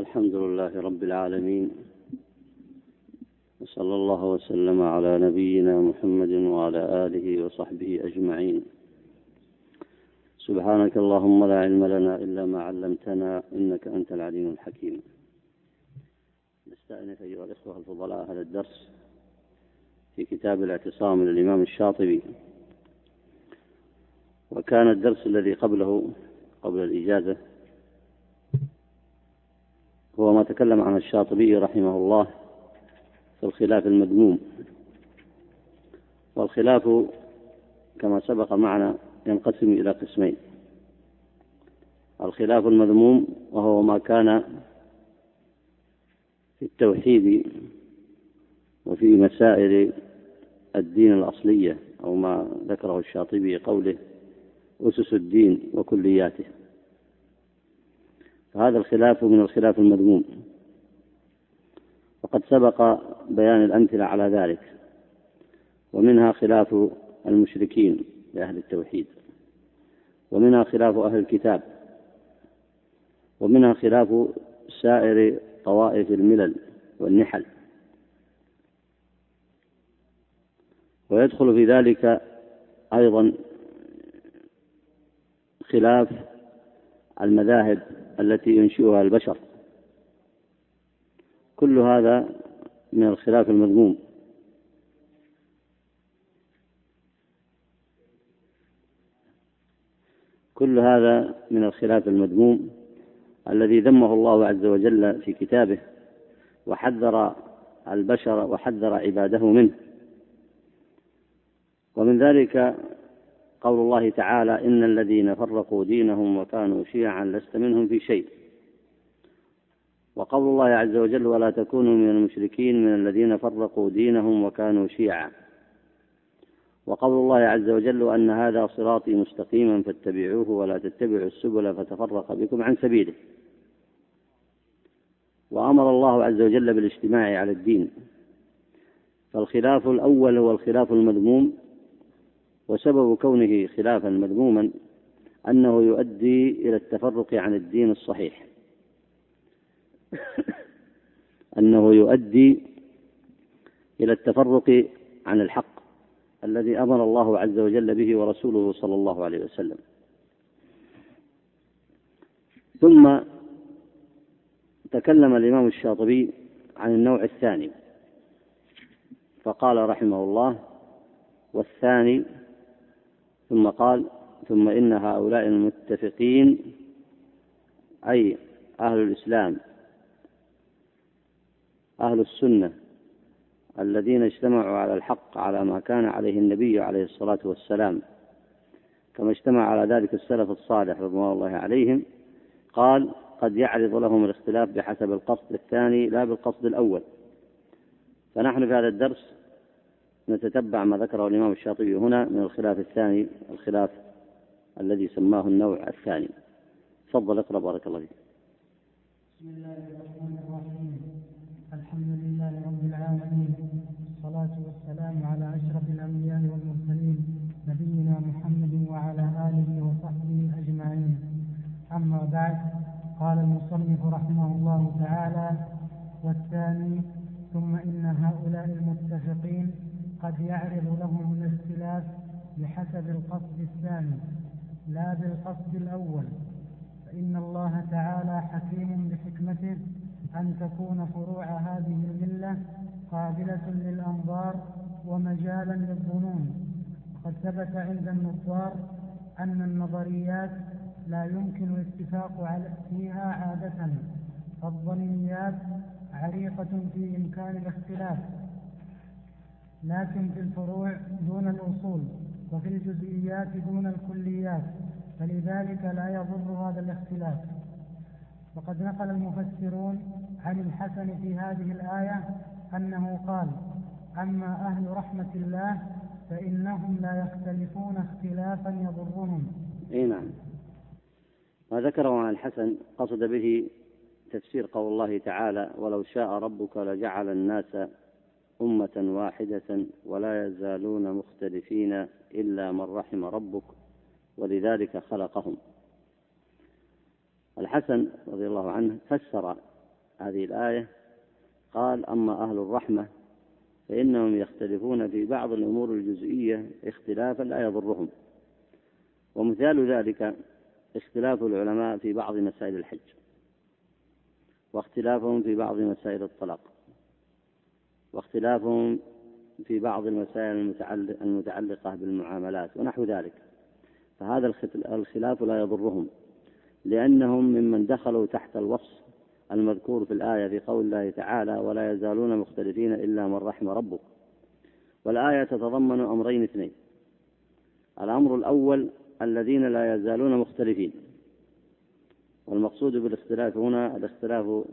الحمد لله رب العالمين وصلى الله وسلم على نبينا محمد وعلى آله وصحبه أجمعين. سبحانك اللهم لا علم لنا إلا ما علمتنا إنك أنت العليم الحكيم. نستأنف أيها الإخوة الفضلاء هذا الدرس في كتاب الاعتصام للإمام الشاطبي. وكان الدرس الذي قبله قبل الإجازة هو ما تكلم عن الشاطبي رحمه الله في الخلاف المذموم. والخلاف كما سبق معنا ينقسم إلى قسمين. الخلاف المذموم وهو ما كان في التوحيد وفي مسائل الدين الأصلية أو ما ذكره الشاطبي قوله أسس الدين وكلياته. فهذا الخلاف من الخلاف المذموم. وقد سبق بيان الأمثلة على ذلك ومنها خلاف المشركين لأهل التوحيد ومنها خلاف أهل الكتاب ومنها خلاف سائر طوائف الملل والنحل. ويدخل في ذلك أيضا خلاف المذاهب التي ينشئها البشر. كل هذا من الخلاف المذموم. كل هذا من الخلاف المذموم الذي ذمه الله عز وجل في كتابه وحذر البشر وحذر عباده منه. ومن ذلك قول الله تعالى إن الذين فرقوا دينهم وكانوا شيعا لست منهم في شيء. وقول الله عز وجل ولا تكونوا من المشركين من الذين فرقوا دينهم وكانوا شيعا. وقول الله عز وجل أن هذا صراطي مستقيما فاتبعوه ولا تتبعوا السبل فتفرق بكم عن سبيله. وأمر الله عز وجل بالاجتماع على الدين. فالخلاف الأول هو الخلاف المذموم. وسبب كونه خلافا مذموما أنه يؤدي إلى التفرق عن الدين الصحيح. أنه يؤدي إلى التفرق عن الحق الذي أمر الله عز وجل به ورسوله صلى الله عليه وسلم. ثم تكلم الإمام الشاطبي عن النوع الثاني فقال رحمه الله والثاني ثم قال ثم إن هؤلاء المتفقين أي أهل الإسلام أهل السنة الذين اجتمعوا على الحق على ما كان عليه النبي عليه الصلاة والسلام كما اجتمع على ذلك السلف الصالح رضوان الله عليهم قال قد يعرض لهم الاختلاف بحسب القصد الثاني لا بالقصد الأول. فنحن في هذا الدرس نتتبع ما ذكره الإمام الشاطبي هنا من الخلاف الثاني الخلاف الذي سماه النوع الثاني. تفضل اقرأ بارك الله فيك. بسم الله الرحمن الرحيم. الحمد لله رب العالمين. والصلاة والسلام على أشرف الأنبياء والمرسلين نبينا محمد وعلى آله وصحبه أجمعين. أما بعد قال المصنف رحمه الله تعالى والثاني ثم إن هؤلاء المتفقين قد يعرض لهم الاختلاف بحسب القصد الثاني لا بالقصد الأول. فإن الله تعالى حكيم بحكمته أن تكون فروع هذه الملة قابلة للأنظار ومجالا للظنون. وقد ثبت عند النظار أن النظريات لا يمكن الاتفاق فيها عادة فالظنيات عريقة في إمكان الاختلاف. لكن في الفروع دون الأصول وفي الجزئيات دون الكليات فلذلك لا يضر هذا الاختلاف. وقد نقل المفسرون عن الحسن في هذه الآية أنه قال أما أهل رحمة الله فإنهم لا يختلفون اختلافا يضرهم. أي نعم. ما ذكره عن الحسن قصد به تفسير قول الله تعالى ولو شاء ربك لجعل الناس أمة واحدة ولا يزالون مختلفين إلا من رحم ربك ولذلك خلقهم. الحسن رضي الله عنه فسر هذه الآية قال أما أهل الرحمة فإنهم يختلفون في بعض الأمور الجزئية اختلافا لا يضرهم. ومثال ذلك اختلاف العلماء في بعض مسائل الحج واختلافهم في بعض مسائل الطلاق. واختلافهم في بعض المسائل المتعلقة بالمعاملات ونحو ذلك. فهذا الخلاف لا يضرهم لأنهم ممن دخلوا تحت الوصف المذكور في الآية في قول الله تعالى ولا يزالون مختلفين إلا من رحم ربك والآية تتضمن أمرين اثنين. الأمر الأول الذين لا يزالون مختلفين. والمقصود بالاختلاف هنا الاختلاف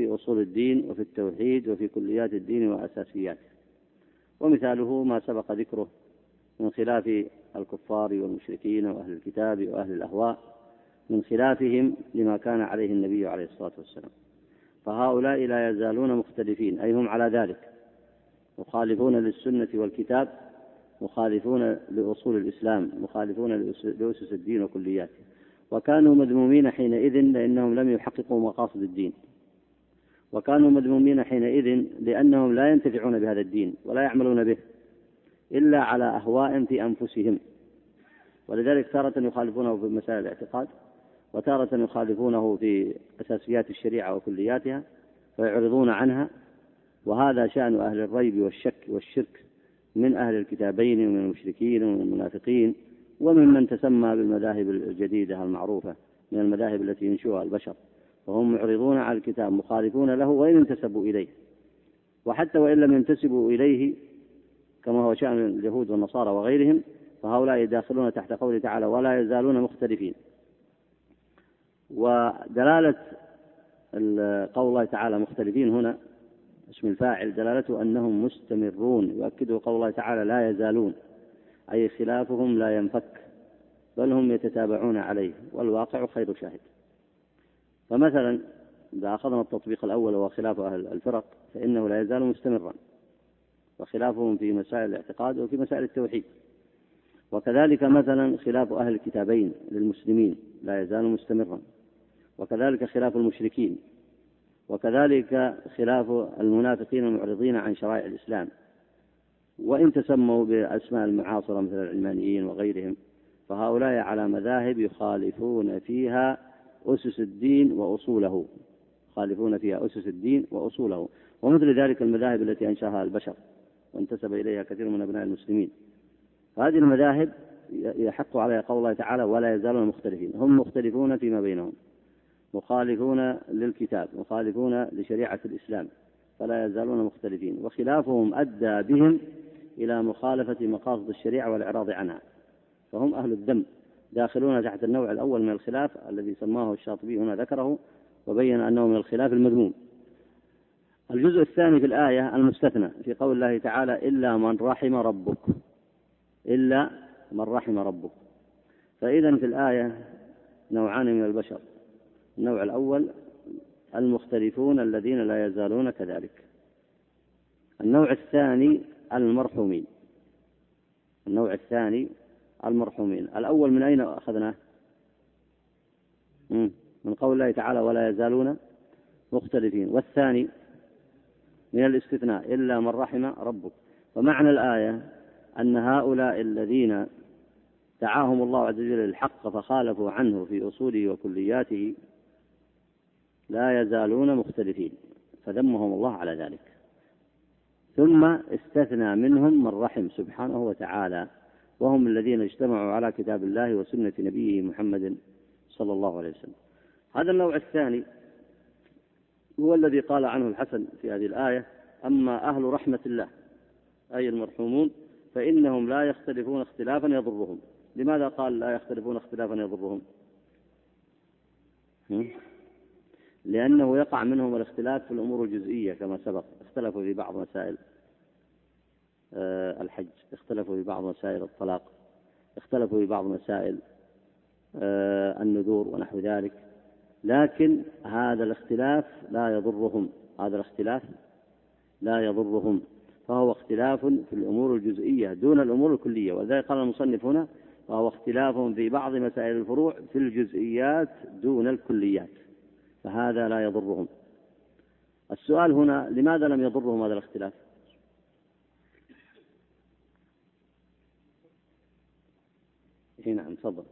في أصول الدين وفي التوحيد وفي كليات الدين وأساسياته. ومثاله ما سبق ذكره من خلاف الكفار والمشركين وأهل الكتاب وأهل الأهواء من خلافهم لما كان عليه النبي عليه الصلاة والسلام. فهؤلاء لا يزالون مختلفين أي هم على ذلك. مخالفون للسنة والكتاب مخالفون لأصول الإسلام مخالفون لأسس الدين وكلياته. وكانوا مذمومين حينئذ لأنهم لم يحققوا مقاصد الدين. وكانوا مذمومين حينئذ لأنهم لا ينتفعون بهذا الدين ولا يعملون به إلا على أهواء في أنفسهم. ولذلك تارة يخالفونه في مسائل الاعتقاد وتارة يخالفونه في أساسيات الشريعة وكلياتها فيعرضون عنها وهذا شأن أهل الريب والشك والشرك من أهل الكتابين ومن المشركين ومن المنافقين وممن تسمى بالمذاهب الجديدة المعروفة من المذاهب التي ينشئها البشر. وهم معرضون على الكتاب مخالفون له وإن انتسبوا إليه. وحتى وإن لم ينتسبوا إليه كما هو شأن اليهود والنصارى وغيرهم فهؤلاء داخلون تحت قوله تعالى ولا يزالون مختلفين. ودلالة قول الله تعالى مختلفين هنا اسم الفاعل دلالته أنهم مستمرون يؤكده قول الله تعالى لا يزالون أي خلافهم لا ينفك بل هم يتتابعون عليه والواقع خير شاهد. فمثلا إذا أخذنا التطبيق الأول وهو خلاف أهل الفرق فإنه لا يزال مستمرا وخلافهم في مسائل الاعتقاد وفي مسائل التوحيد. وكذلك مثلا خلاف أهل الكتابين للمسلمين لا يزال مستمرا وكذلك خلاف المشركين وكذلك خلاف المنافقين المعرضين عن شرائع الإسلام. وإن تسموا بأسماء المعاصرة مثل العلمانيين وغيرهم فهؤلاء على مذاهب يخالفون فيها أسس الدين وأصوله. يخالفون فيها أسس الدين وأصوله. ومثل ذلك المذاهب التي أنشأها البشر وانتسب إليها كثير من أبناء المسلمين. هذه المذاهب يحق عليها قول الله تعالى ولا يزالون مختلفين. هم مختلفون فيما بينهم. مخالفون للكتاب مخالفون لشريعة الإسلام. فلا يزالون مختلفين. وخلافهم أدى بهم إلى مخالفة مقاصد الشريعة والإعراض عنها. فهم أهل الذنب داخلون تحت النوع الأول من الخلاف الذي سماه الشاطبي هنا ذكره وبين أنه من الخلاف المذموم. الجزء الثاني في الآية المستثنى في قول الله تعالى إلا من رحم ربك. إلا من رحم ربك. فإذا في الآية نوعان من البشر. النوع الأول المختلفون الذين لا يزالون كذلك. النوع الثاني المرحومين. النوع الثاني المرحومين. الأول من أين أخذناه؟ من قول الله تعالى ولا يزالون مختلفين. والثاني من الاستثناء إلا من رحم ربك. ومعنى الآية أن هؤلاء الذين دعاهم الله عز وجل للحق فخالفوا عنه في أصوله وكلياته لا يزالون مختلفين. فذمهم الله على ذلك. ثم استثنى منهم من رحم سبحانه وتعالى. وهم الذين اجتمعوا على كتاب الله وسنة نبيه محمد صلى الله عليه وسلم. هذا النوع الثاني هو الذي قال عنه الحسن في هذه الآية أما أهل رحمة الله أي المرحومون فإنهم لا يختلفون اختلافا يضرهم. لماذا قال لا يختلفون اختلافا يضرهم؟ لأنه يقع منهم الاختلاف في الأمور الجزئية كما سبق اختلفوا في بعض مسائل. الحج. اختلفوا في بعض مسائل الطلاق اختلفوا في بعض مسائل آه، النذور ونحو ذلك. لكن هذا الاختلاف لا يضرهم هذا الاختلاف لا يضرهم. فهو اختلاف في الأمور الجزئية دون الأمور الكلية. ولذلك قال المصنف هنا وهو اختلاف في بعض مسائل الفروع في الجزئيات دون الكليات. فهذا لا يضرهم. السؤال هنا لماذا لم يضرهم هذا الاختلاف؟ اي نعم تفضل.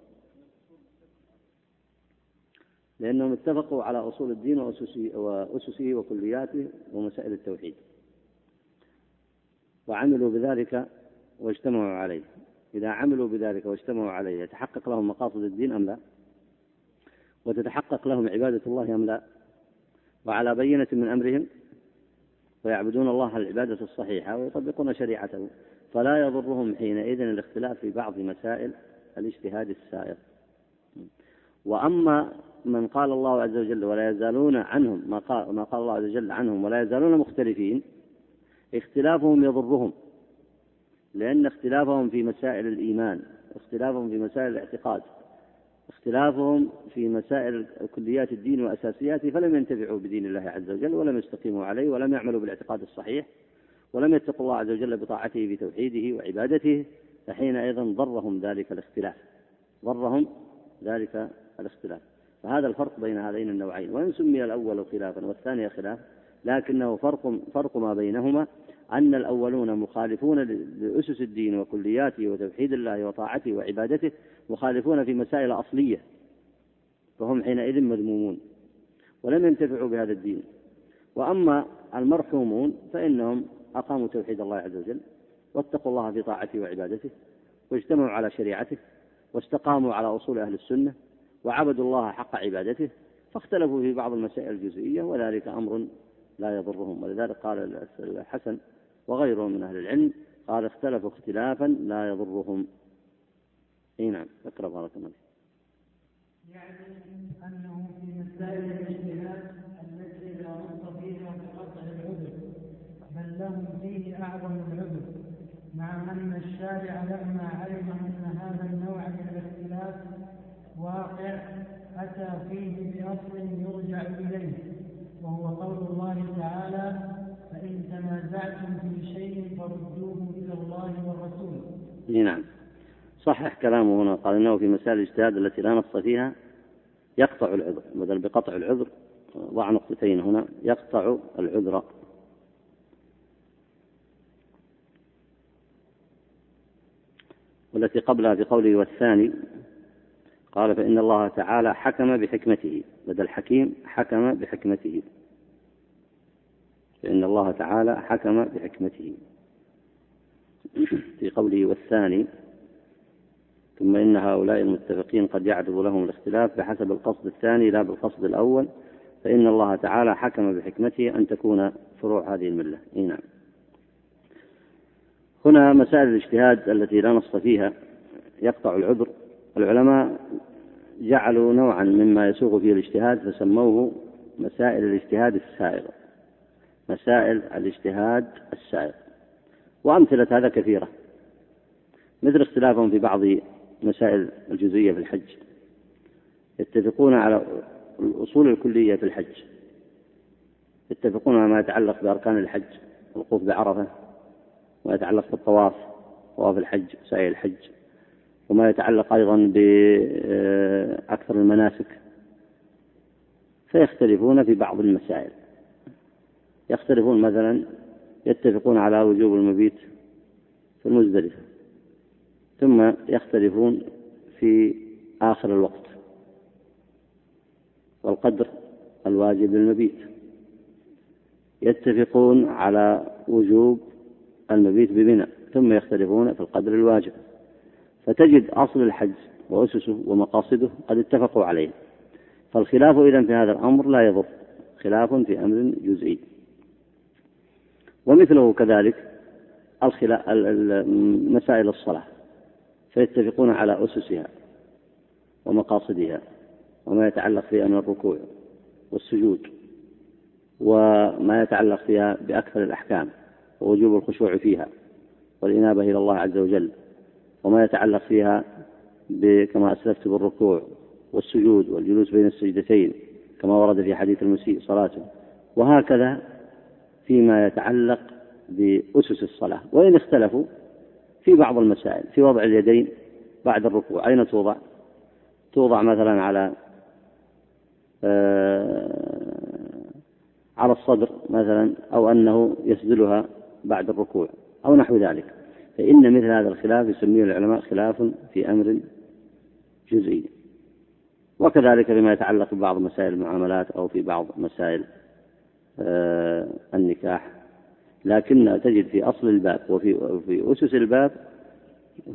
لأنهم اتفقوا على أصول الدين وأسسه, وأسسه وكلياته ومسائل التوحيد. وعملوا بذلك واجتمعوا عليه. إذا عملوا بذلك واجتمعوا عليه يتحقق لهم مقاصد الدين أم لا؟ وتتحقق لهم عبادة الله أم لا؟ وعلى بينة من أمرهم؟ ويعبدون الله العبادة الصحيحة ويطبقون شريعته. فلا يضرهم حينئذ الاختلاف في بعض مسائل الاجتهاد السائر وأما من قال الله عز وجل ولا يزالون عنهم ما قال, ما قال الله عز وجل عنهم ولا يزالون مختلفين اختلافهم يضرهم لأن اختلافهم في مسائل الإيمان اختلافهم في مسائل الاعتقاد اختلافهم في مسائل كليات الدين وأساسياته فلم ينتفعوا بدين الله عز وجل ولم يستقيموا عليه ولم يعملوا بالاعتقاد الصحيح ولم يتقوا الله عز وجل بطاعته بتوحيده وعبادته فحينئذ ضرهم ذلك الاختلاف. ضرهم ذلك الاختلاف. فهذا الفرق بين هذين النوعين. وإن سمي الأول خلافا والثاني خلاف لكنه فرق فرق ما بينهما أن الأولون مخالفون لأسس الدين وكلياته وتوحيد الله وطاعته وعبادته مخالفون في مسائل أصلية فهم حينئذ مذمومون ولم ينتفعوا بهذا الدين. وأما المرحومون فإنهم أقاموا توحيد الله عز وجل واتقوا الله في طاعته وعبادته واجتمعوا على شريعته واستقاموا على أصول أهل السنة وعبدوا الله حق عبادته فاختلفوا في بعض المسائل الجزئية وذلك أمر لا يضرهم. ولذلك قال الحسن وغيره من أهل العلم قال اختلفوا اختلافا لا يضرهم. إي نعم أقرأ بارك الله يعني أنه في مسائل الاجتهاد التي لا نص فيها بقطع العذر بل لهم فيه أعظم العذر. مع أن الشارع لما علم ان هذا النوع من الاختلاف واقع أتى فيه بأصل يرجع إليه وهو قول الله تعالى فإن تنازعتم في شيء فردوه إلى الله والرسول. نعم. صحح كلامه هنا. قال إنه في مسائل الاجتهاد التي لا نص فيها يقطع العذر بدل بقطع العذر ضع نقطتين هنا يقطع العذر. والتي قبلها في قوله والثاني قال فإن الله تعالى حكم بحكمته بدل حكيم حكم بحكمته. فإن الله تعالى حكم بحكمته. في قوله والثاني ثم إن هؤلاء المتفقين قد يعرض لهم الاختلاف بحسب القصد الثاني لا بالقصد الأول فإن الله تعالى حكم بحكمته أن تكون فروع هذه الملة. إيه نعم. هنا مسائل الاجتهاد التي لا نص فيها يقطع العذر. العلماء جعلوا نوعا مما يسوق فيه الاجتهاد فسموه مسائل الاجتهاد السائغة. مسائل الاجتهاد السائغ وأمثلة هذا كثيرة. مثل اختلافهم في بعض مسائل الجزئية في الحج. يتفقون على الأصول الكلية في الحج. يتفقون على ما يتعلق بأركان الحج. الوقوف بعرفة. وما يتعلق بالطواف طواف الحج سعي الحج. وما يتعلق أيضا بأكثر المناسك. فيختلفون في بعض المسائل. يختلفون مثلا يتفقون على وجوب المبيت في المزدلفة. ثم يختلفون في آخر الوقت. والقدر الواجب للمبيت. يتفقون على وجوب المبيت بمنى ثم يختلفون في القدر الواجب. فتجد أصل الحج وأسسه ومقاصده قد اتفقوا عليه. فالخلاف إذا في هذا الأمر لا يضر. خلاف في أمر جزئي. ومثله كذلك مسائل الصلاة. فيتفقون على أسسها ومقاصدها وما يتعلق فيها من الركوع والسجود وما يتعلق فيها بأكثر الأحكام. ووجوب الخشوع فيها والإنابة إلى الله عز وجل وما يتعلق فيها كما أسلفت بالركوع والسجود والجلوس بين السجدتين كما ورد في حديث المسيء صلاته وهكذا فيما يتعلق بأسس الصلاة وإن اختلفوا في بعض المسائل في وضع اليدين بعد الركوع أين توضع؟ توضع مثلا على آه، على الصدر مثلا أو أنه يسدلها بعد الركوع أو نحو ذلك. فإن مثل هذا الخلاف يسميه العلماء خلاف في أمر جزئي. وكذلك فيما يتعلق ببعض مسائل المعاملات أو في بعض مسائل آه، النكاح. لكن تجد في أصل الباب وفي في أسس الباب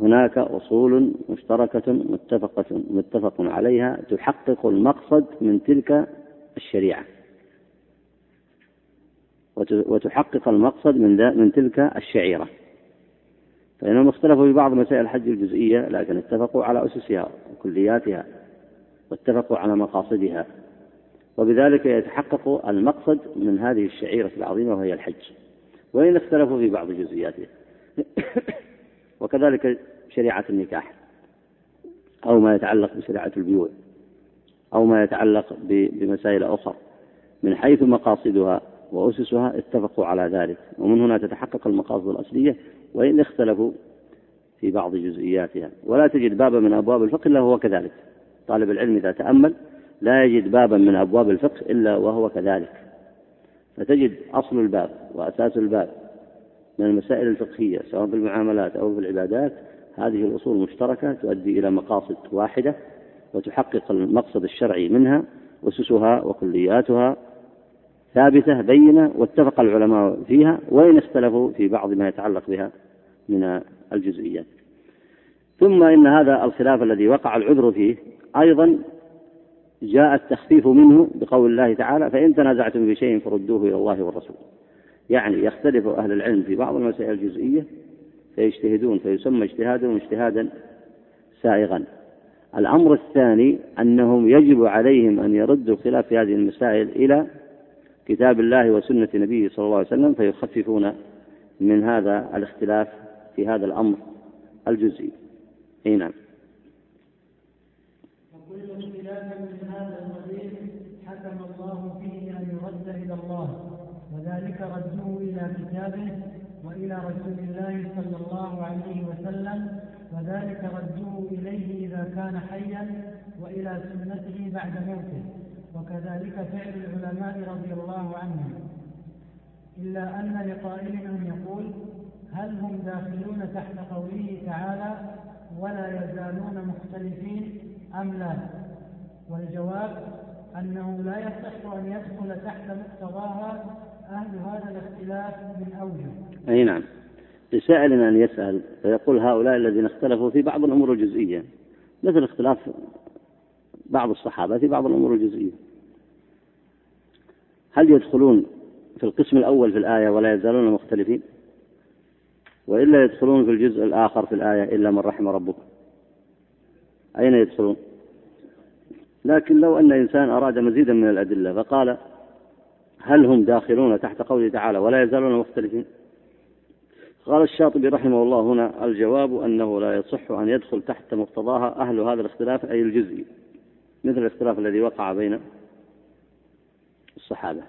هناك أصول مشتركة متفقة متفق عليها تحقق المقصد من تلك الشريعة. وتحقق المقصد من من تلك الشعيرة. فإنهم اختلفوا في بعض مسائل الحج الجزئية لكن اتفقوا على أسسها وكلياتها واتفقوا على مقاصدها. وبذلك يتحقق المقصد من هذه الشعيرة العظيمة وهي الحج. وإن اختلفوا في بعض جزئياتها وكذلك شريعة النكاح أو ما يتعلق بشريعة البيوع أو ما يتعلق بمسائل أخرى من حيث مقاصدها وأسسها اتفقوا على ذلك. ومن هنا تتحقق المقاصد الأصلية وإن اختلفوا في بعض جزئياتها. ولا تجد بابا من أبواب الفقه إلا هو كذلك. طالب العلم إذا تأمل لا يجد بابا من أبواب الفقه إلا وهو كذلك. فتجد أصل الباب وأساس الباب من المسائل الفقهية سواء في المعاملات أو في العبادات هذه الأصول مشتركة تؤدي إلى مقاصد واحدة وتحقق المقصد الشرعي منها أسسها وكلياتها ثابتة بينة واتفق العلماء فيها وإن اختلفوا في بعض ما يتعلق بها من الجزئيات. ثم إن هذا الخلاف الذي وقع العذر فيه أيضا جاء التخفيف منه بقول الله تعالى فإن تنازعتم في شيء فردوه إلى الله والرسول. يعني يختلف أهل العلم في بعض المسائل الجزئية فيجتهدون فيسمى اجتهادهم اجتهادا سائغا. الأمر الثاني أنهم يجب عليهم أن يردوا الخلاف في هذه المسائل إلى كتاب الله وسنة نبيه صلى الله عليه وسلم فيخففون من هذا الاختلاف في هذا الأمر الجزئي. أي نعم. وكل اختلاف من هذا القبيل حكم الله فيه أن يرد إلى الله وذلك رده إلى كتابه وإلى رسول الله صلى الله عليه وسلم وذلك رده إليه إذا كان حيا وإلى سنته بعد موته. وكذلك فعل العلماء رضي الله عنهم. إلا أن لقائلهم يقول هل هم داخلون تحت قوله تعالى ولا يزالون مختلفين أم لا؟ والجواب أنه لا يصح أن يدخل تحت مقتضاها أهل هذا الاختلاف من أوجه. أي نعم. لسائل أن يسأل فيقول هؤلاء الذين اختلفوا في بعض الأمور الجزئية مثل اختلاف بعض الصحابة في بعض الأمور الجزئية. هل يدخلون في القسم الأول في الآية ولا يزالون مختلفين؟ وإلا يدخلون في الجزء الآخر في الآية إلا من رحم ربك. أين يدخلون؟ لكن لو أن إنسان أراد مزيدا من الأدلة فقال هل هم داخلون تحت قوله تعالى ولا يزالون مختلفين؟ قال الشاطبي رحمه الله هنا الجواب أنه لا يصح أن يدخل تحت مقتضاها أهل هذا الاختلاف أي الجزئي. مثل الاختلاف الذي وقع بين الصحابة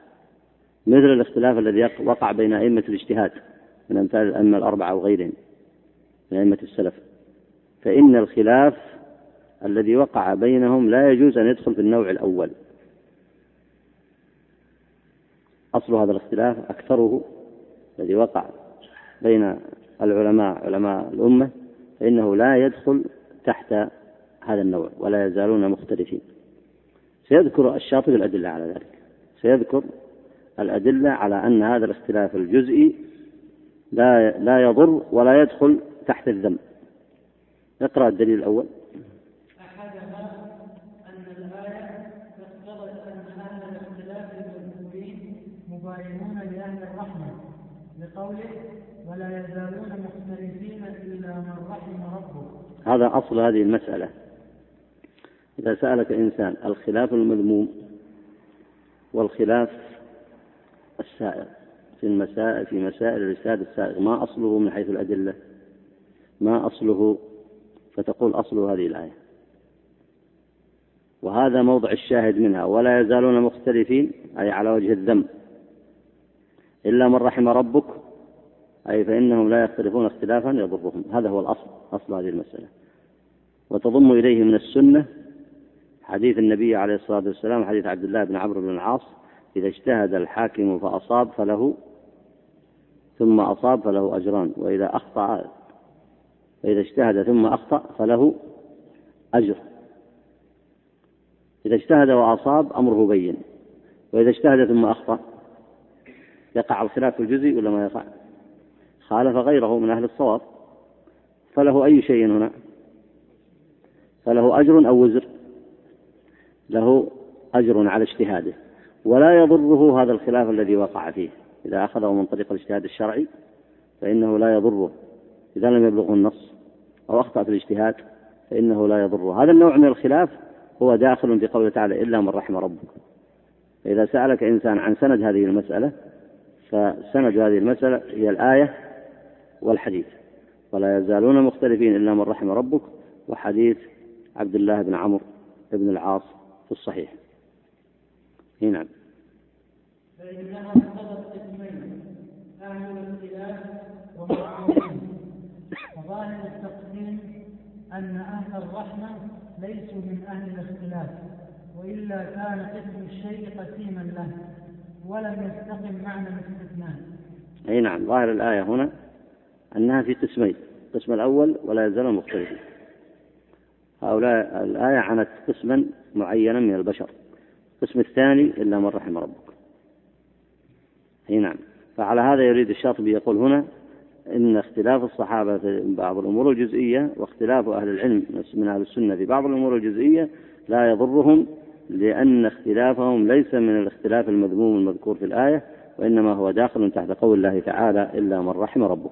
مثل الاختلاف الذي وقع بين أئمة الاجتهاد من أمثال الأئمة الأربعة وغيرهم من أئمة السلف. فإن الخلاف الذي وقع بينهم لا يجوز أن يدخل في النوع الأول. أصل هذا الاختلاف أكثره الذي وقع بين العلماء علماء الأمة فإنه لا يدخل تحت هذا النوع ولا يزالون مختلفين. سيذكر الشاطبي الأدلة على ذلك. سيذكر الأدلة على أن هذا الاختلاف الجزئي لا لا يضر ولا يدخل تحت الذم. اقرأ الدليل الأول. ولا يزالون مختلفين إلا من رحم ربه. هذا أصل هذه المسألة. إذا سألك إنسان الخلاف المذموم والخلاف السائر في المسائل في مسائل الاجتهاد السائغ ما أصله من حيث الأدلة؟ ما أصله؟ فتقول أصل هذه الآية. وهذا موضع الشاهد منها ولا يزالون مختلفين أي على وجه الذم. إلا من رحم ربك أي فإنهم لا يختلفون اختلافا يضرهم. هذا هو الأصل أصل هذه المسألة. وتضم إليه من السنة حديث النبي عليه الصلاة والسلام حديث عبد الله بن عمرو بن العاص إذا اجتهد الحاكم فأصاب فله ثم أصاب فله أجران وإذا أخطأ فإذا اجتهد ثم أخطأ فله أجر إذا اجتهد وأصاب أمره بين وإذا اجتهد ثم أخطأ يقع الخلاف الجزئي ولا ما يقع؟ خالف غيره من أهل الصواب فله أي شيء هنا؟ فله أجر أو وزر؟ له أجر على اجتهاده ولا يضره هذا الخلاف الذي وقع فيه. إذا أخذه من طريق الاجتهاد الشرعي فإنه لا يضره. إذا لم يبلغه النص أو أخطأ في الاجتهاد فإنه لا يضره. هذا النوع من الخلاف هو داخل في قوله تعالى إلا من رحم ربك. فإذا سألك إنسان عن سند هذه المسألة فسند هذه المسألة هي الآية والحديث. ولا يزالون مختلفين إلا من رحم ربك. وحديث عبد الله بن عمرو بن العاص في الصحيح. نعم. فإنها اقتضت قسمين. أهل الاختلاف ومعاونين فظاهر التقسيم أن أهل الرحمة ليسوا من أهل الاختلاف وإلا كان قسم الشيء قسيما له ولم يستقم معنى الاستثناء. أي نعم. ظاهر الآية هنا أنها في قسمين. القسم الأول ولا يزال مختلفين. هؤلاء الآية عنت قسما معينا من البشر القسم الثاني إلا من رحم ربك أي نعم فعلى هذا يريد الشاطبي يقول هنا إن اختلاف الصحابة في بعض الأمور الجزئية واختلاف أهل العلم من أهل السنة في بعض الأمور الجزئية لا يضرهم لأن اختلافهم ليس من الاختلاف المذموم المذكور في الآية وإنما هو داخل تحت قول الله تعالى إلا من رحم ربك.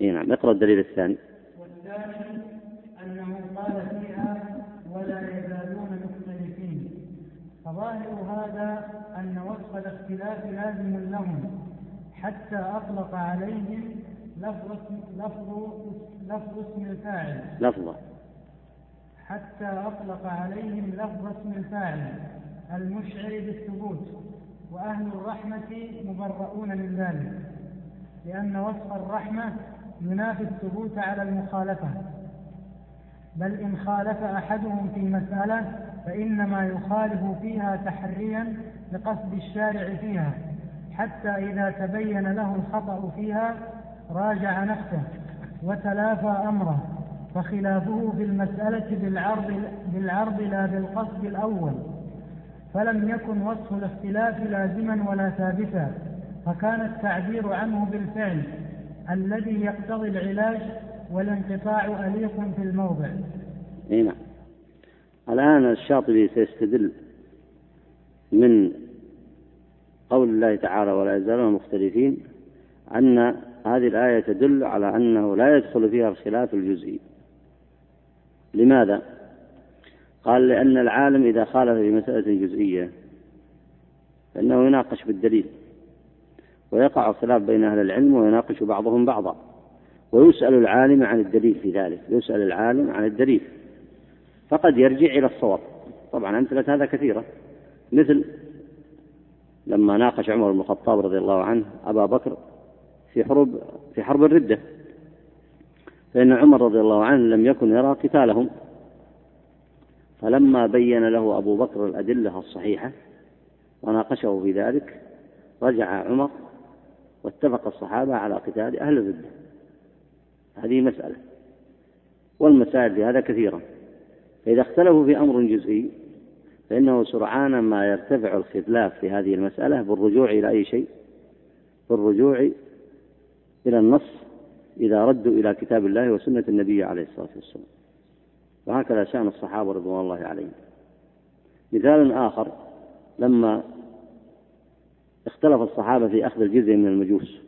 إيه نعم اقرأ الدليل الثاني. والثاني أنه قال فيها ولا يزالون مختلفين فظاهر هذا أن وصف الاختلاف لازم لهم حتى أطلق عليهم لفظ اسم لفظ لفظ اسم الفاعل. لفظة. حتى أطلق عليهم لفظ اسم الفاعل المشعر بالثبوت وأهل الرحمة مبرؤون من ذلك لأن وصف الرحمة ينافي الثبوت على المخالفة. بل إن خالف أحدهم في مسألة فإنما يخالف فيها تحريا لقصد الشارع فيها حتى إذا تبين له الخطأ فيها راجع نفسه وتلافى أمره فخلافه في المسألة بالعرض, بالعرض لا بالقصد الأول. فلم يكن وصف الاختلاف لازما ولا ثابتا فكان التعبير عنه بالفعل الذي يقتضي العلاج والانقطاع أليق في الموضع. اي نعم. الآن الشاطبي سيستدل من قول الله تعالى ولا يزالون مختلفين أن هذه الآية تدل على أنه لا يدخل فيها الخلاف الجزئي لماذا؟ قال لأن العالم إذا خالف في مسألة جزئية فإنه يناقش بالدليل ويقع الخلاف بين أهل العلم ويناقش بعضهم بعضا ويسأل العالم عن الدليل في ذلك يسأل العالم عن الدليل فقد يرجع إلى الصواب. طبعا أمثلة هذا كثيرة. مثل لما ناقش عمر بن الخطاب رضي الله عنه أبا بكر في حرب في حرب الردة. فإن عمر رضي الله عنه لم يكن يرى قتالهم. فلما بين له أبو بكر الأدلة الصحيحة وناقشه في ذلك رجع عمر واتفق الصحابة على قتال أهل الردة. هذه مسألة. والمسائل في هذا كثيرة. فإذا اختلفوا في أمر جزئي فإنه سرعان ما يرتفع الخلاف في هذه المسألة بالرجوع إلى أي شيء؟ بالرجوع إلى النص إذا ردوا إلى كتاب الله وسنة النبي عليه الصلاة والسلام. وهكذا شأن الصحابة رضوان الله عليهم. مثال آخر لما اختلف الصحابة في أخذ الجزية من المجوس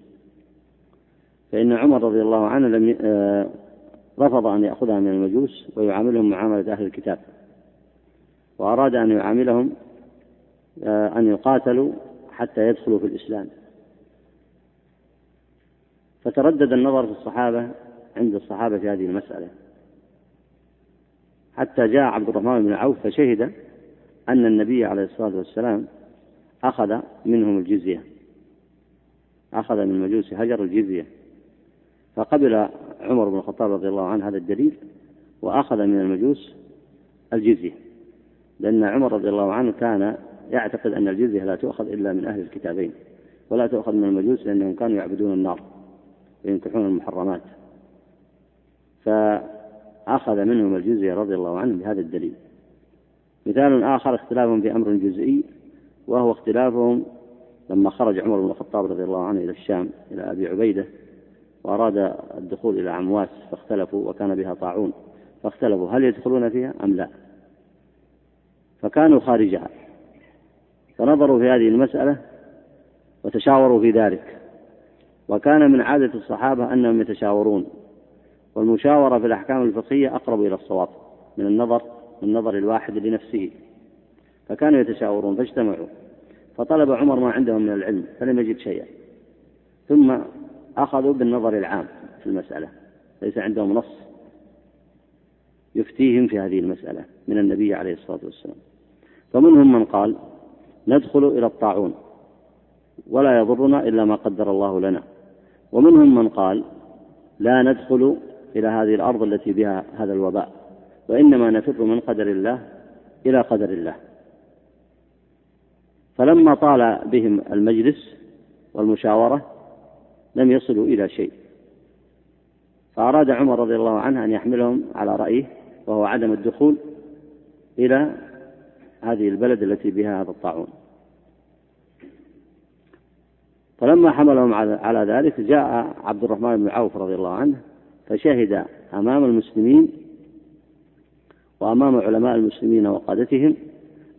فإن عمر رضي الله عنه لم آه، رفض أن يأخذها من المجوس ويعاملهم معاملة أهل الكتاب وأراد أن يعاملهم آه، أن يقاتلوا حتى يدخلوا في الإسلام. فتردد النظر في الصحابة عند الصحابة في هذه المسألة. حتى جاء عبد الرحمن بن عوف فشهد أن النبي عليه الصلاة والسلام أخذ منهم الجزية أخذ من المجوس هجر الجزية. فقبل عمر بن الخطاب رضي الله عنه هذا الدليل وأخذ من المجوس الجزية. لأن عمر رضي الله عنه كان يعتقد أن الجزية لا تؤخذ إلا من أهل الكتابين ولا تؤخذ من المجوس لأنهم كانوا يعبدون النار وينكحون المحرمات. فأخذ منهم الجزية رضي الله عنهم بهذا الدليل. مثال آخر اختلافهم في أمر جزئي وهو اختلافهم لما خرج عمر بن الخطاب رضي الله عنه إلى الشام إلى أبي عبيدة وأراد الدخول إلى عمواس فاختلفوا وكان بها طاعون. فاختلفوا هل يدخلون فيها أم لا؟ فكانوا خارجها. فنظروا في هذه المسألة وتشاوروا في ذلك. وكان من عادة الصحابة أنهم يتشاورون. والمشاورة في الأحكام الفقهية أقرب إلى الصواب من النظر من نظر الواحد لنفسه. فكانوا يتشاورون فاجتمعوا. فطلب عمر ما عندهم من العلم فلم يجد شيئا. ثم أخذوا بالنظر العام في المسألة ليس عندهم نص يفتيهم في هذه المسألة من النبي عليه الصلاة والسلام. فمنهم من قال ندخل إلى الطاعون ولا يضرنا إلا ما قدر الله لنا. ومنهم من قال لا ندخل إلى هذه الأرض التي بها هذا الوباء وإنما نفر من قدر الله إلى قدر الله. فلما طال بهم المجلس والمشاورة لم يصلوا إلى شيء. فأراد عمر رضي الله عنه أن يحملهم على رأيه وهو عدم الدخول إلى هذه البلد التي بها هذا الطاعون. فلما حملهم على ذلك جاء عبد الرحمن بن عوف رضي الله عنه فشهد أمام المسلمين وأمام علماء المسلمين وقادتهم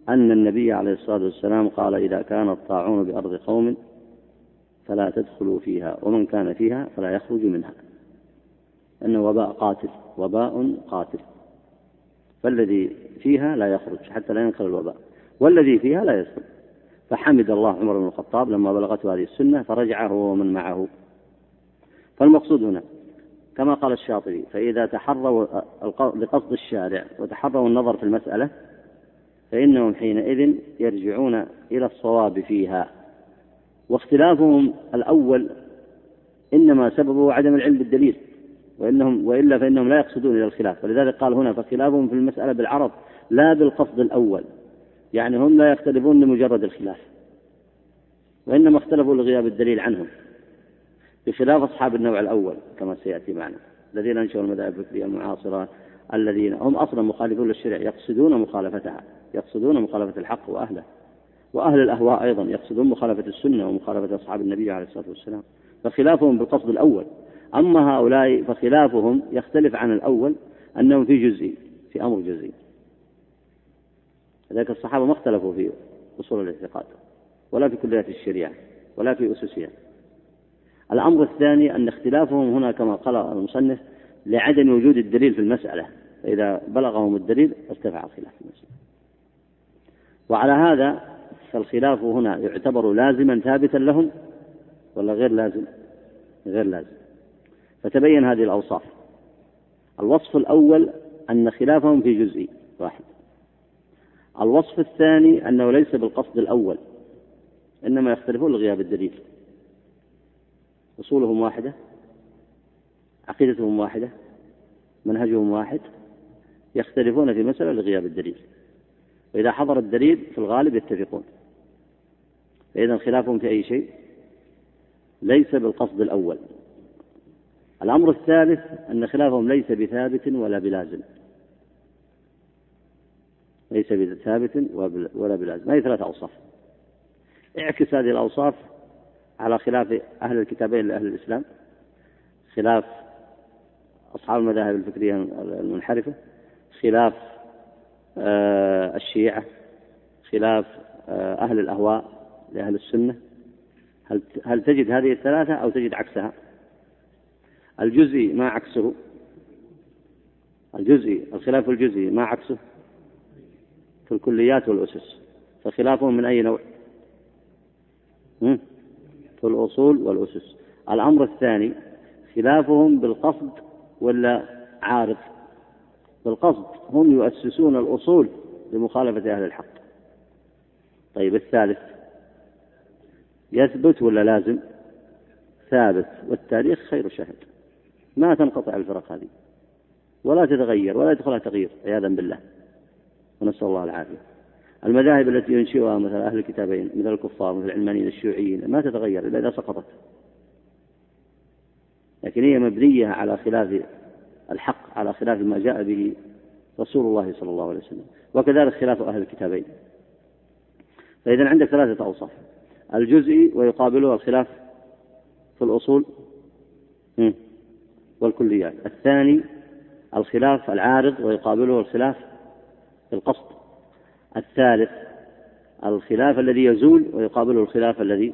أن النبي عليه الصلاة والسلام قال إذا كان الطاعون بأرض قوم فلا تدخلوا فيها ومن كان فيها فلا يخرج منها. أنه وباء قاتل وباء قاتل. فالذي فيها لا يخرج حتى لا ينقل الوباء. والذي فيها لا يدخل. فحمد الله عمر بن الخطاب لما بلغته هذه السنة فرجع هو ومن معه. فالمقصود هنا كما قال الشاطبي فإذا تحروا لقصد الشارع وتحروا النظر في المسألة فإنهم حينئذ يرجعون إلى الصواب فيها. واختلافهم الأول إنما سببه عدم العلم بالدليل وإنهم وإلا فإنهم لا يقصدون إلى الخلاف ولذلك قال هنا فخلافهم في المسألة بالعرض لا بالقصد الأول يعني هم لا يختلفون لمجرد الخلاف وإنما اختلفوا لغياب الدليل عنهم بخلاف أصحاب النوع الأول كما سيأتي معنا الذين أنشأوا المذاهب الفكرية المعاصرة الذين هم أصلا مخالفون للشرع يقصدون مخالفتها يقصدون مخالفة الحق وأهله. وأهل الأهواء أيضا يقصدون مخالفة السنة ومخالفة أصحاب النبي عليه الصلاة والسلام فخلافهم بالقصد الأول. أما هؤلاء فخلافهم يختلف عن الأول أنهم في جزئي في أمر جزئي. لذلك الصحابة ما اختلفوا في أصول الاعتقاد ولا في كليات الشريعة ولا في أسسها. الأمر الثاني أن اختلافهم هنا كما قال المصنف لعدم وجود الدليل في المسألة فإذا بلغهم الدليل ارتفع الخلاف في المسألة. وعلى هذا فالخلاف هنا يعتبر لازما ثابتا لهم ولا غير لازم؟ غير لازم. فتبين هذه الأوصاف. الوصف الأول أن خلافهم في جزء واحد. الوصف الثاني أنه ليس بالقصد الأول إنما يختلفون لغياب الدليل. أصولهم واحدة عقيدتهم واحدة منهجهم واحد يختلفون في مسألة لغياب الدليل. وإذا حضر الدليل في الغالب يتفقون. فإذا خلافهم في أي شيء. ليس بالقصد الأول. الأمر الثالث أن خلافهم ليس بثابت ولا بلازم. ليس بثابت ولا بلازم. هذه ثلاث أوصاف. اعكس هذه الأوصاف على خلاف أهل الكتابين لأهل الإسلام. خلاف أصحاب المذاهب الفكرية المنحرفة. خلاف آه، الشيعة. خلاف آه، أهل الأهواء. لأهل السنة؟ هل هل تجد هذه الثلاثة أو تجد عكسها؟ الجزئي ما عكسه. الجزئي الخلاف الجزئي ما عكسه في الكليات والأسس. فخلافهم من أي نوع؟ في الأصول والأسس. الأمر الثاني خلافهم بالقصد ولا عارض؟ بالقصد. هم يؤسسون الأصول لمخالفة أهل الحق. طيب الثالث. يثبت ولا لازم؟ ثابت والتاريخ خير شاهد ما تنقطع الفرق هذه. ولا تتغير ولا يدخلها تغيير عياذا بالله. ونسأل الله العافية. المذاهب التي ينشئها مثل أهل الكتابين مثل الكفار مثل العلمانيين الشيوعيين ما تتغير إلا إذا سقطت. لكن هي مبنية على خلاف الحق على خلاف ما جاء به رسول الله صلى الله عليه وسلم. وكذلك خلاف أهل الكتابين. فإذا عندك ثلاثة أوصاف. الجزئي ويقابله الخلاف في الأصول. والكليات. الثاني الخلاف العارض ويقابله الخلاف في القصد. الثالث الخلاف الذي يزول ويقابله الخلاف الذي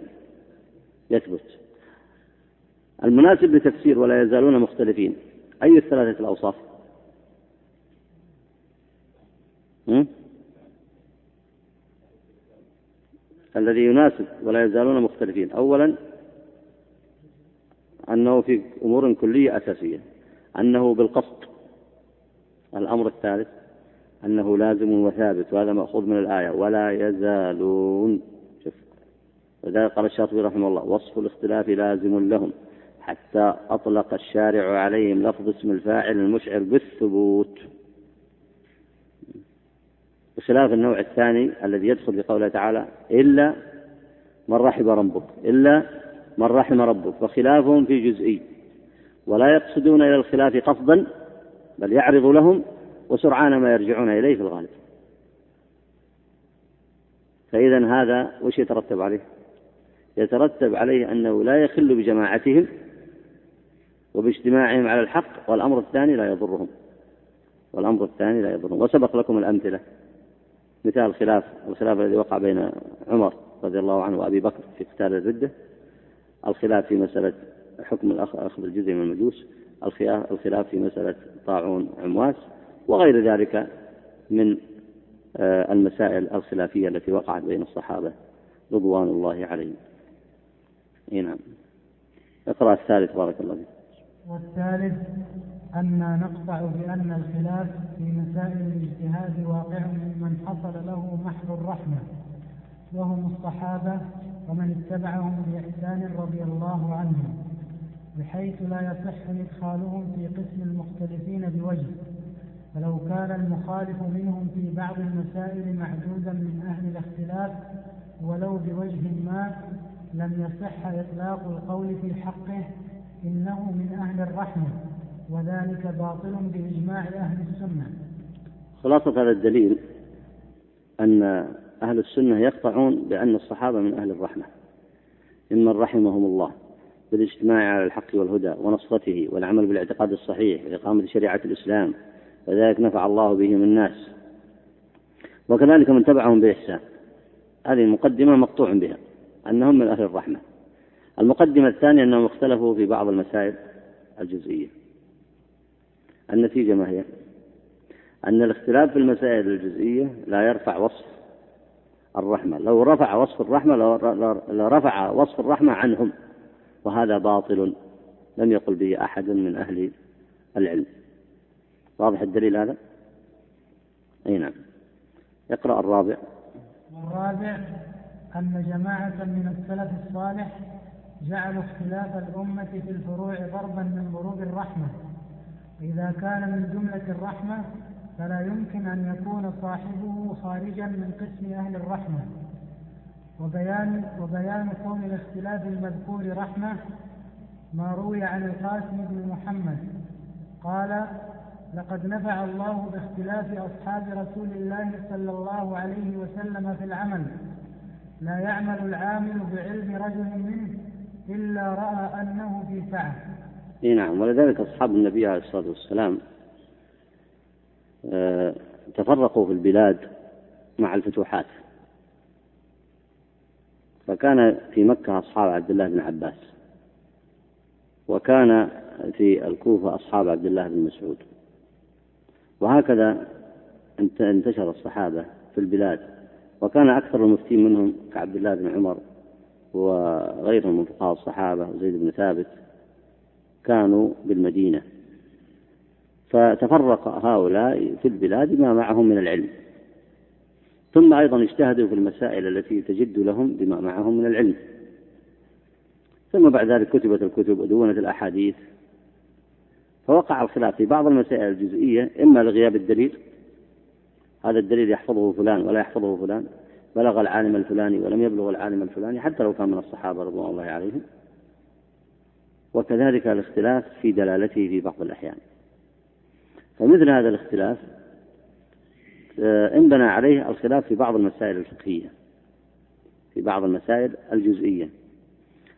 يثبت. المناسب لتفسير ولا يزالون مختلفين. أي الثلاثة الأوصاف؟ الذي يناسب ولا يزالون مختلفين. أولا أنه في أمور كلية أساسية أنه بالقصد. الأمر الثالث أنه لازم وثابت وهذا مأخوذ من الآية ولا يزالون. شوف لذلك قال الشاطبي رحمه الله وصف الاختلاف لازم لهم حتى أطلق الشارع عليهم لفظ اسم الفاعل المشعر بالثبوت. بخلاف النوع الثاني الذي يدخل بقوله تعالى إلا من رحم ربك إلا من رحم ربك فخلافهم في جزئي. ولا يقصدون إلى الخلاف قصدا بل يعرض لهم وسرعان ما يرجعون إليه في الغالب. فإذا هذا وش يترتب عليه؟ يترتب عليه أنه لا يخل بجماعتهم وباجتماعهم على الحق والأمر الثاني لا يضرهم. والأمر الثاني لا يضرهم. وسبق لكم الأمثلة. مثال الخلاف الخلاف الذي وقع بين عمر رضي الله عنه وأبي بكر في قتال الردة الخلاف في مسألة حكم أخذ الجزية من المجوس الخلاف في مسألة طاعون عمواس وغير ذلك من آه، المسائل الخلافية التي وقعت بين الصحابة رضوان الله عليهم. اي نعم. اقرأ الثالث بارك الله فيك. والثالث أن نقطع بأن الخلاف في مسائل الاجتهاد واقع من حصل له محض الرحمة وهم الصحابة ومن اتبعهم بإحسان رضي الله عنهم بحيث لا يصح إدخالهم في قسم المختلفين بوجه. فلو كان المخالف منهم في بعض المسائل معدودا من أهل الاختلاف ولو بوجه ما لم يصح إطلاق القول في حقه إنه من أهل الرحمة. وذلك باطل بإجماع أهل السنة. خلاصة هذا الدليل أن أهل السنة يقطعون بأن الصحابة من أهل الرحمة. ممن رحمهم الله بالاجتماع على الحق والهدى ونصرته والعمل بالاعتقاد الصحيح وإقامة شريعة الإسلام وذلك نفع الله بهم الناس. وكذلك من تبعهم بإحسان. هذه المقدمة مقطوع بها أنهم من أهل الرحمة. المقدمة الثانية أنهم اختلفوا في بعض المسائل الجزئية. النتيجة ما هي؟ أن الاختلاف في المسائل الجزئية لا يرفع وصف الرحمة. لو رفع وصف الرحمة لرفع وصف الرحمة عنهم وهذا باطل لم يقل به أحد من أهل العلم. واضح الدليل هذا؟ أي نعم. اقرأ الرابع. والرابع أن جماعة من السلف الصالح جعلوا اختلاف الأمة في الفروع ضربا من ضروب الرحمة. إذا كان من جملة الرحمة فلا يمكن أن يكون صاحبه خارجا من قسم أهل الرحمة. وبيان وبيان كون الاختلاف المذكور رحمة ما روي عن القاسم بن محمد. قال لقد نفع الله باختلاف أصحاب رسول الله صلى الله عليه وسلم في العمل. لا يعمل العامل بعلم رجل منه إلا رأى أنه في سعة إي نعم ولذلك أصحاب النبي عليه الصلاة والسلام آه، تفرقوا في البلاد مع الفتوحات. فكان في مكة أصحاب عبد الله بن عباس وكان في الكوفة أصحاب عبد الله بن مسعود. وهكذا انتشر الصحابة في البلاد وكان أكثر المفتين منهم كعبد الله بن عمر وغيرهم من فقهاء الصحابة وزيد بن ثابت كانوا بالمدينة. فتفرق هؤلاء في البلاد بما معهم من العلم. ثم أيضا اجتهدوا في المسائل التي تجد لهم بما معهم من العلم. ثم بعد ذلك كتبت الكتب ودونت الأحاديث. فوقع الخلاف في بعض المسائل الجزئية إما لغياب الدليل هذا الدليل يحفظه فلان ولا يحفظه فلان بلغ العالم الفلاني ولم يبلغ العالم الفلاني حتى لو كان من الصحابة رضوان الله عليهم. وكذلك الاختلاف في دلالته في بعض الأحيان. فمثل هذا الاختلاف آه، انبنى عليه الخلاف في بعض المسائل الفقهية في بعض المسائل الجزئية.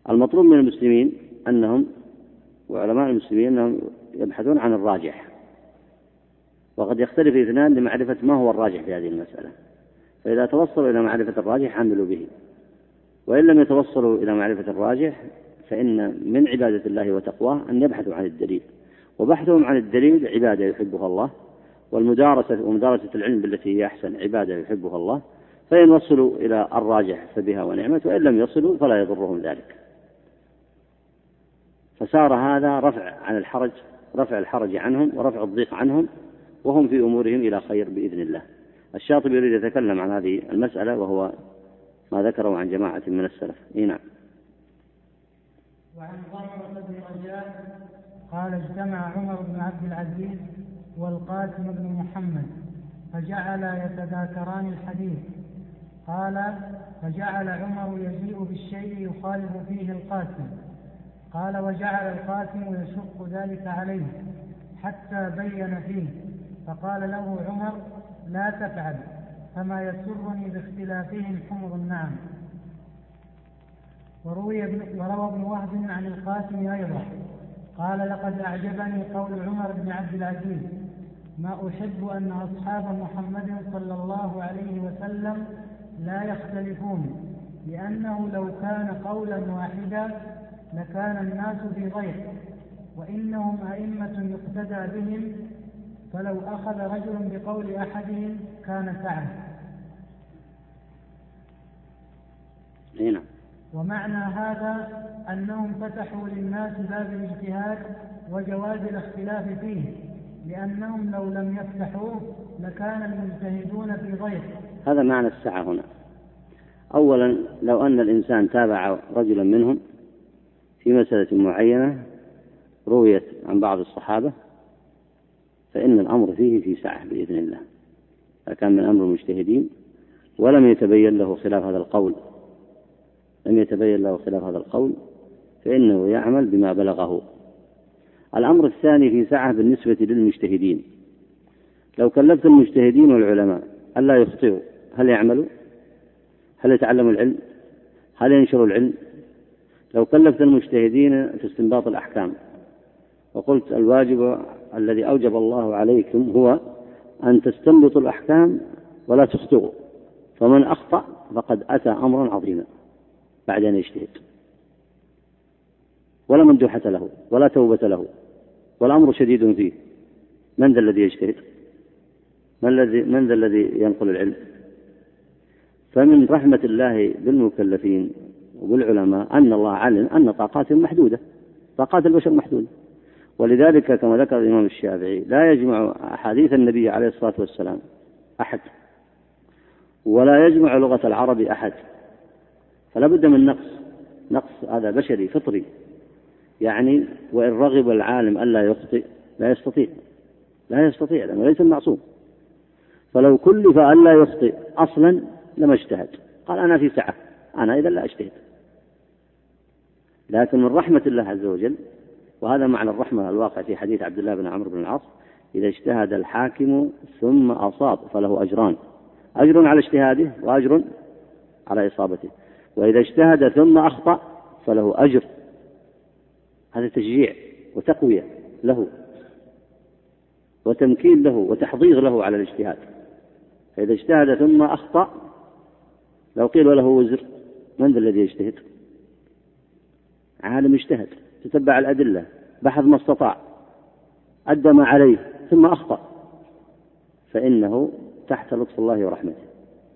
المطلوب من المسلمين أنهم وعلماء المسلمين أنهم يبحثون عن الراجح. وقد يختلف اثنان لمعرفة ما هو الراجح في هذه المسألة. فإذا توصلوا إلى معرفة الراجح عملوا به. وإن لم يتوصلوا إلى معرفة الراجح فإن من عبادة الله وتقواه أن يبحثوا عن الدليل. وبحثهم عن الدليل عبادة يحبها الله والمدارسة ومدارسة العلم بالتي هي أحسن عبادة يحبها الله. فإن وصلوا إلى الراجح فبها ونعمت وإن لم يصلوا فلا يضرهم ذلك. فصار هذا رفع عن الحرج رفع الحرج عنهم ورفع الضيق عنهم وهم في أمورهم إلى خير بإذن الله. الشاطبي يريد يتكلم عن هذه المسألة وهو ما ذكره عن جماعة من السلف. إيه نعم. وعن ضربة بن رجاء قال اجتمع عمر بن عبد العزيز والقاسم بن محمد فجعلا يتذاكران الحديث. قال فجعل عمر يجيء بالشيء يخالف فيه القاسم. قال وجعل القاسم يشق ذلك عليه حتى بين فيه. فقال له عمر لا تفعل فما يسرني باختلافهم حمر النعم. وروي وروى ابن وهب عن القاسم أيضا. قال لقد أعجبني قول عمر بن عبد العزيز ما أحب أن أصحاب محمد صلى الله عليه وسلم لا يختلفون لأنه لو كان قولا واحدا لكان الناس في ضيق وإنهم أئمة يقتدى بهم فلو أخذ رجل بقول أحدهم كان سعد. نعم ومعنى هذا أنهم فتحوا للناس باب الاجتهاد وجواز الاختلاف فيه لأنهم لو لم يفتحوه لكان المجتهدون في ضيق. هذا معنى السعة هنا. أولا لو أن الإنسان تابع رجلا منهم في مسألة معينة رويت عن بعض الصحابة فإن الأمر فيه في سعة بإذن الله. فكان من أمر المجتهدين ولم يتبين له خلاف هذا القول. لم يتبين له خلاف هذا القول فإنه يعمل بما بلغه الأمر الثاني في سعة بالنسبة للمجتهدين لو كلفت المجتهدين والعلماء ألا يخطئوا هل يعملوا؟ هل يتعلموا العلم؟ هل ينشروا العلم؟ لو كلفت المجتهدين في استنباط الأحكام وقلت الواجب الذي أوجب الله عليكم هو أن تستنبطوا الأحكام ولا تخطئوا فمن أخطأ فقد أتى أمرا عظيما بعد أن يجتهد. ولا مندوحة له ولا توبة له والأمر شديد فيه. من ذا الذي يجتهد؟ من الذي من ذا الذي ينقل العلم؟ فمن رحمة الله بالمكلفين وبالعلماء أن الله علم أن طاقاتهم محدودة طاقات البشر محدودة. ولذلك كما ذكر الإمام الشافعي لا يجمع أحاديث النبي عليه الصلاة والسلام أحد ولا يجمع لغة العرب أحد. فلا بد من نقص نقص هذا بشري فطري. يعني وإن رغب العالم ألا يخطئ لا يستطيع لا يستطيع لأنه ليس المعصوم. فلو كلف ألا يخطئ أصلا لما اجتهد. قال أنا في سعة أنا إذا لا أجتهد. لكن من رحمة الله عز وجل وهذا معنى الرحمة الواقع في حديث عبد الله بن عمرو بن العاص إذا اجتهد الحاكم ثم أصاب فله أجران. أجر على اجتهاده وأجر على إصابته. وإذا اجتهد ثم أخطأ فله أجر. هذا تشجيع وتقوية له وتمكين له وتحضير له على الاجتهاد. فإذا اجتهد ثم أخطأ لو قيل له وزر من ذا الذي يجتهد؟ عالم اجتهد تتبع الأدلة بحث ما استطاع أدى ما عليه ثم أخطأ. فإنه تحت لطف الله ورحمته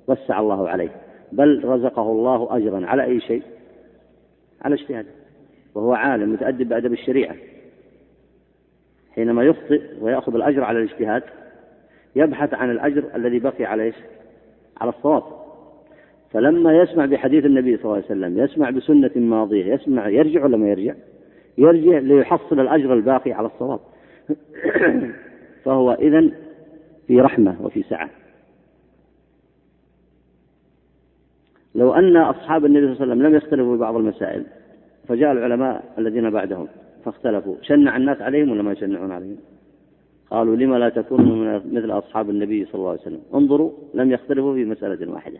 وسع الله عليه. بل رزقه الله أجرا. على أي شيء؟ على اجتهاده. وهو عالم متأدب بأدب الشريعة. حينما يخطئ ويأخذ الأجر على الاجتهاد يبحث عن الأجر الذي بقي على إيش؟ على الصواب. فلما يسمع بحديث النبي صلى الله عليه وسلم يسمع بسنة ماضية يسمع يرجع ولا ما يرجع؟ يرجع ليحصل الأجر الباقي على الصواب. فهو إذن في رحمة وفي سعة لو أن أصحاب النبي صلى الله عليه وسلم لم يختلفوا في بعض المسائل فجاء العلماء الذين بعدهم فاختلفوا شنع الناس عليهم ولا ما يشنعون عليهم؟ قالوا لما لا تكونوا مثل أصحاب النبي صلى الله عليه وسلم؟ انظروا لم يختلفوا في مسألة واحدة.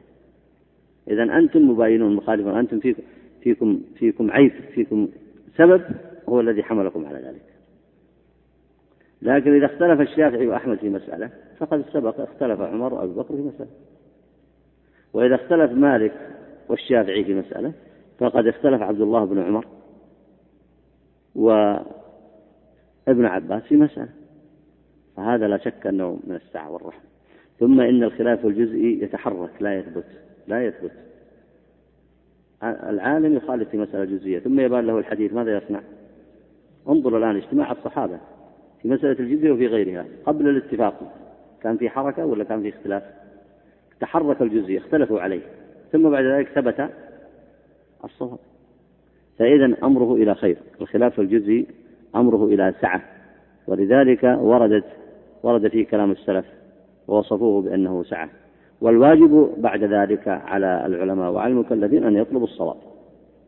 إذا أنتم مباينون مخالفون أنتم فيكم فيكم فيكم عيب فيكم سبب هو الذي حملكم على ذلك. لكن إذا اختلف الشافعي وأحمد في مسألة فقد سبق اختلف عمر وأبو بكر في مسألة. وإذا اختلف مالك والشافعي في مسألة فقد اختلف عبد الله بن عمر وابن عباس في مسألة. فهذا لا شك أنه من السعة والرحمة ثم إن الخلاف الجزئي يتحرك لا يثبت لا يثبت. العالم يخالف في مسألة جزئية ثم يبان له الحديث ماذا يصنع؟ انظر الآن اجتماع الصحابة في مسألة الجزية وفي غيرها قبل الاتفاق كان في حركة ولا كان في اختلاف؟ تحرك الجزية اختلفوا عليه. ثم بعد ذلك ثبت الصواب. فإذا أمره إلى خير. الخلاف الجزئي أمره إلى سعة. ولذلك وردت ورد فيه كلام السلف ووصفوه بأنه سعة. والواجب بعد ذلك على العلماء وعلى المكلفين أن يطلبوا الصواب.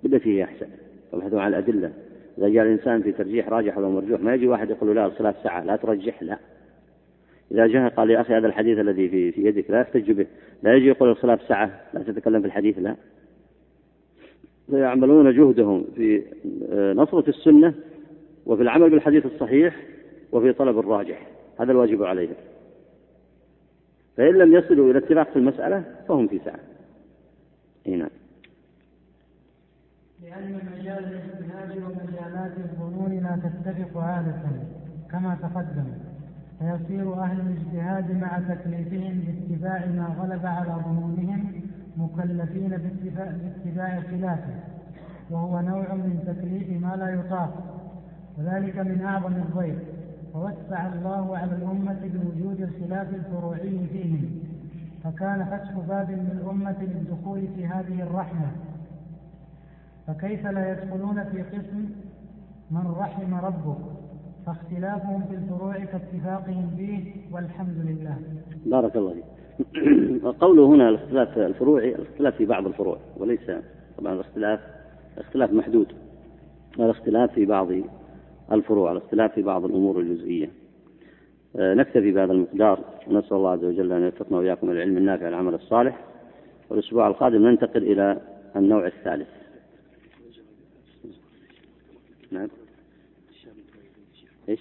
بالتي هي أحسن. يبحثون عن الأدلة. إذا جاء الإنسان في ترجيح راجح ولا مرجوح ما يجي واحد يقول له لا الخلاف سعة. لا ترجح لا. إذا جاء قال يا أخي هذا الحديث الذي في, في يدك لا يحتج به. لا يجي يقول الخلاف سعة لا تتكلم في الحديث لا. فيعملون جهدهم في آه، نصرة السنة وفي العمل بالحديث الصحيح وفي طلب الراجح. هذا الواجب عليهم. فإن لم يصلوا إلى اتفاق في المسألة فهم في سعة أي نعم. لأن مجال الاجتهاد ومجالات الظنون لا تتفق عادة كما تقدم. فيصير أهل الاجتهاد مع تكليفهم باتباع ما غلب على ظنونهم مكلفين باتباع خلافه وهو نوع من تكليف ما لا يطاق. وذلك من أعظم الضيف ووسع الله على الأمة بوجود الخلاف الفروعي فيهم. فكان فتح باب للأمة للدخول في هذه الرحمة. فكيف لا يدخلون في قسم من رحم ربك؟ فاختلافهم في الفروع كاتفاقهم فيه والحمد لله. بارك الله فيك. قوله هنا الاختلاف الفروعي الاختلاف في بعض الفروع وليس طبعا الاختلاف اختلاف محدود. الاختلاف في بعض الفروع الاختلاف في بعض الأمور الجزئية. آه، نكتفي بهذا المقدار ونسأل الله عز وجل أن يوفقنا وإياكم العلم النافع والعمل الصالح. والأسبوع القادم ننتقل إلى النوع الثالث. نعم إيش؟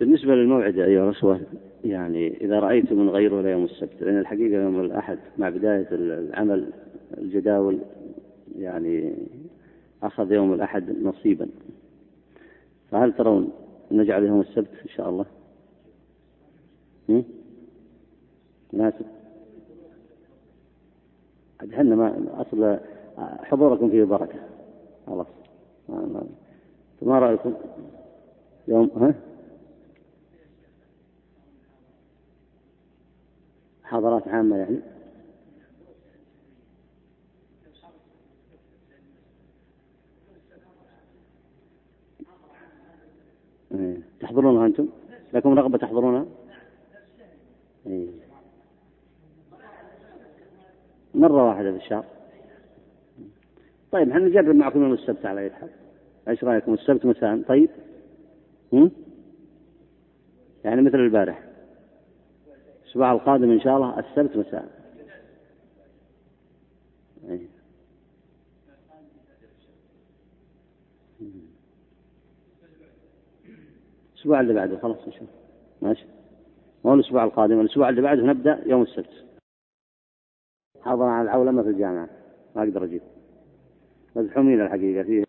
بالنسبة للموعد أيها الأخوة يعني إذا رأيت من غيره ليوم السبت لأن الحقيقة يوم الأحد مع بداية العمل الجداول يعني أخذ يوم الأحد نصيبا فهل ترون نجعل يوم السبت إن شاء الله؟ مناسب إحنا ما أصل حضوركم فيه بركة خلاص ما رأيكم؟ يوم ها؟ محاضرات عامة يعني إيه. تحضرونها أنتم؟ لكم رغبة تحضرونها؟ إيه. مرة واحدة في الشهر طيب إحنا نجرب معكم يوم السبت على أي حال إيش رأيكم السبت مساء طيب؟ هم؟ يعني مثل البارح الأسبوع القادم إن شاء الله السبت مساء. إيه. الأسبوع اللي بعده خلاص إن شاء الله. ماشي. مو الأسبوع القادم الأسبوع اللي بعده نبدأ يوم السبت. حاضر على العولمة في الجامعة. ما أقدر أجيب. مزحومين الحقيقة فيه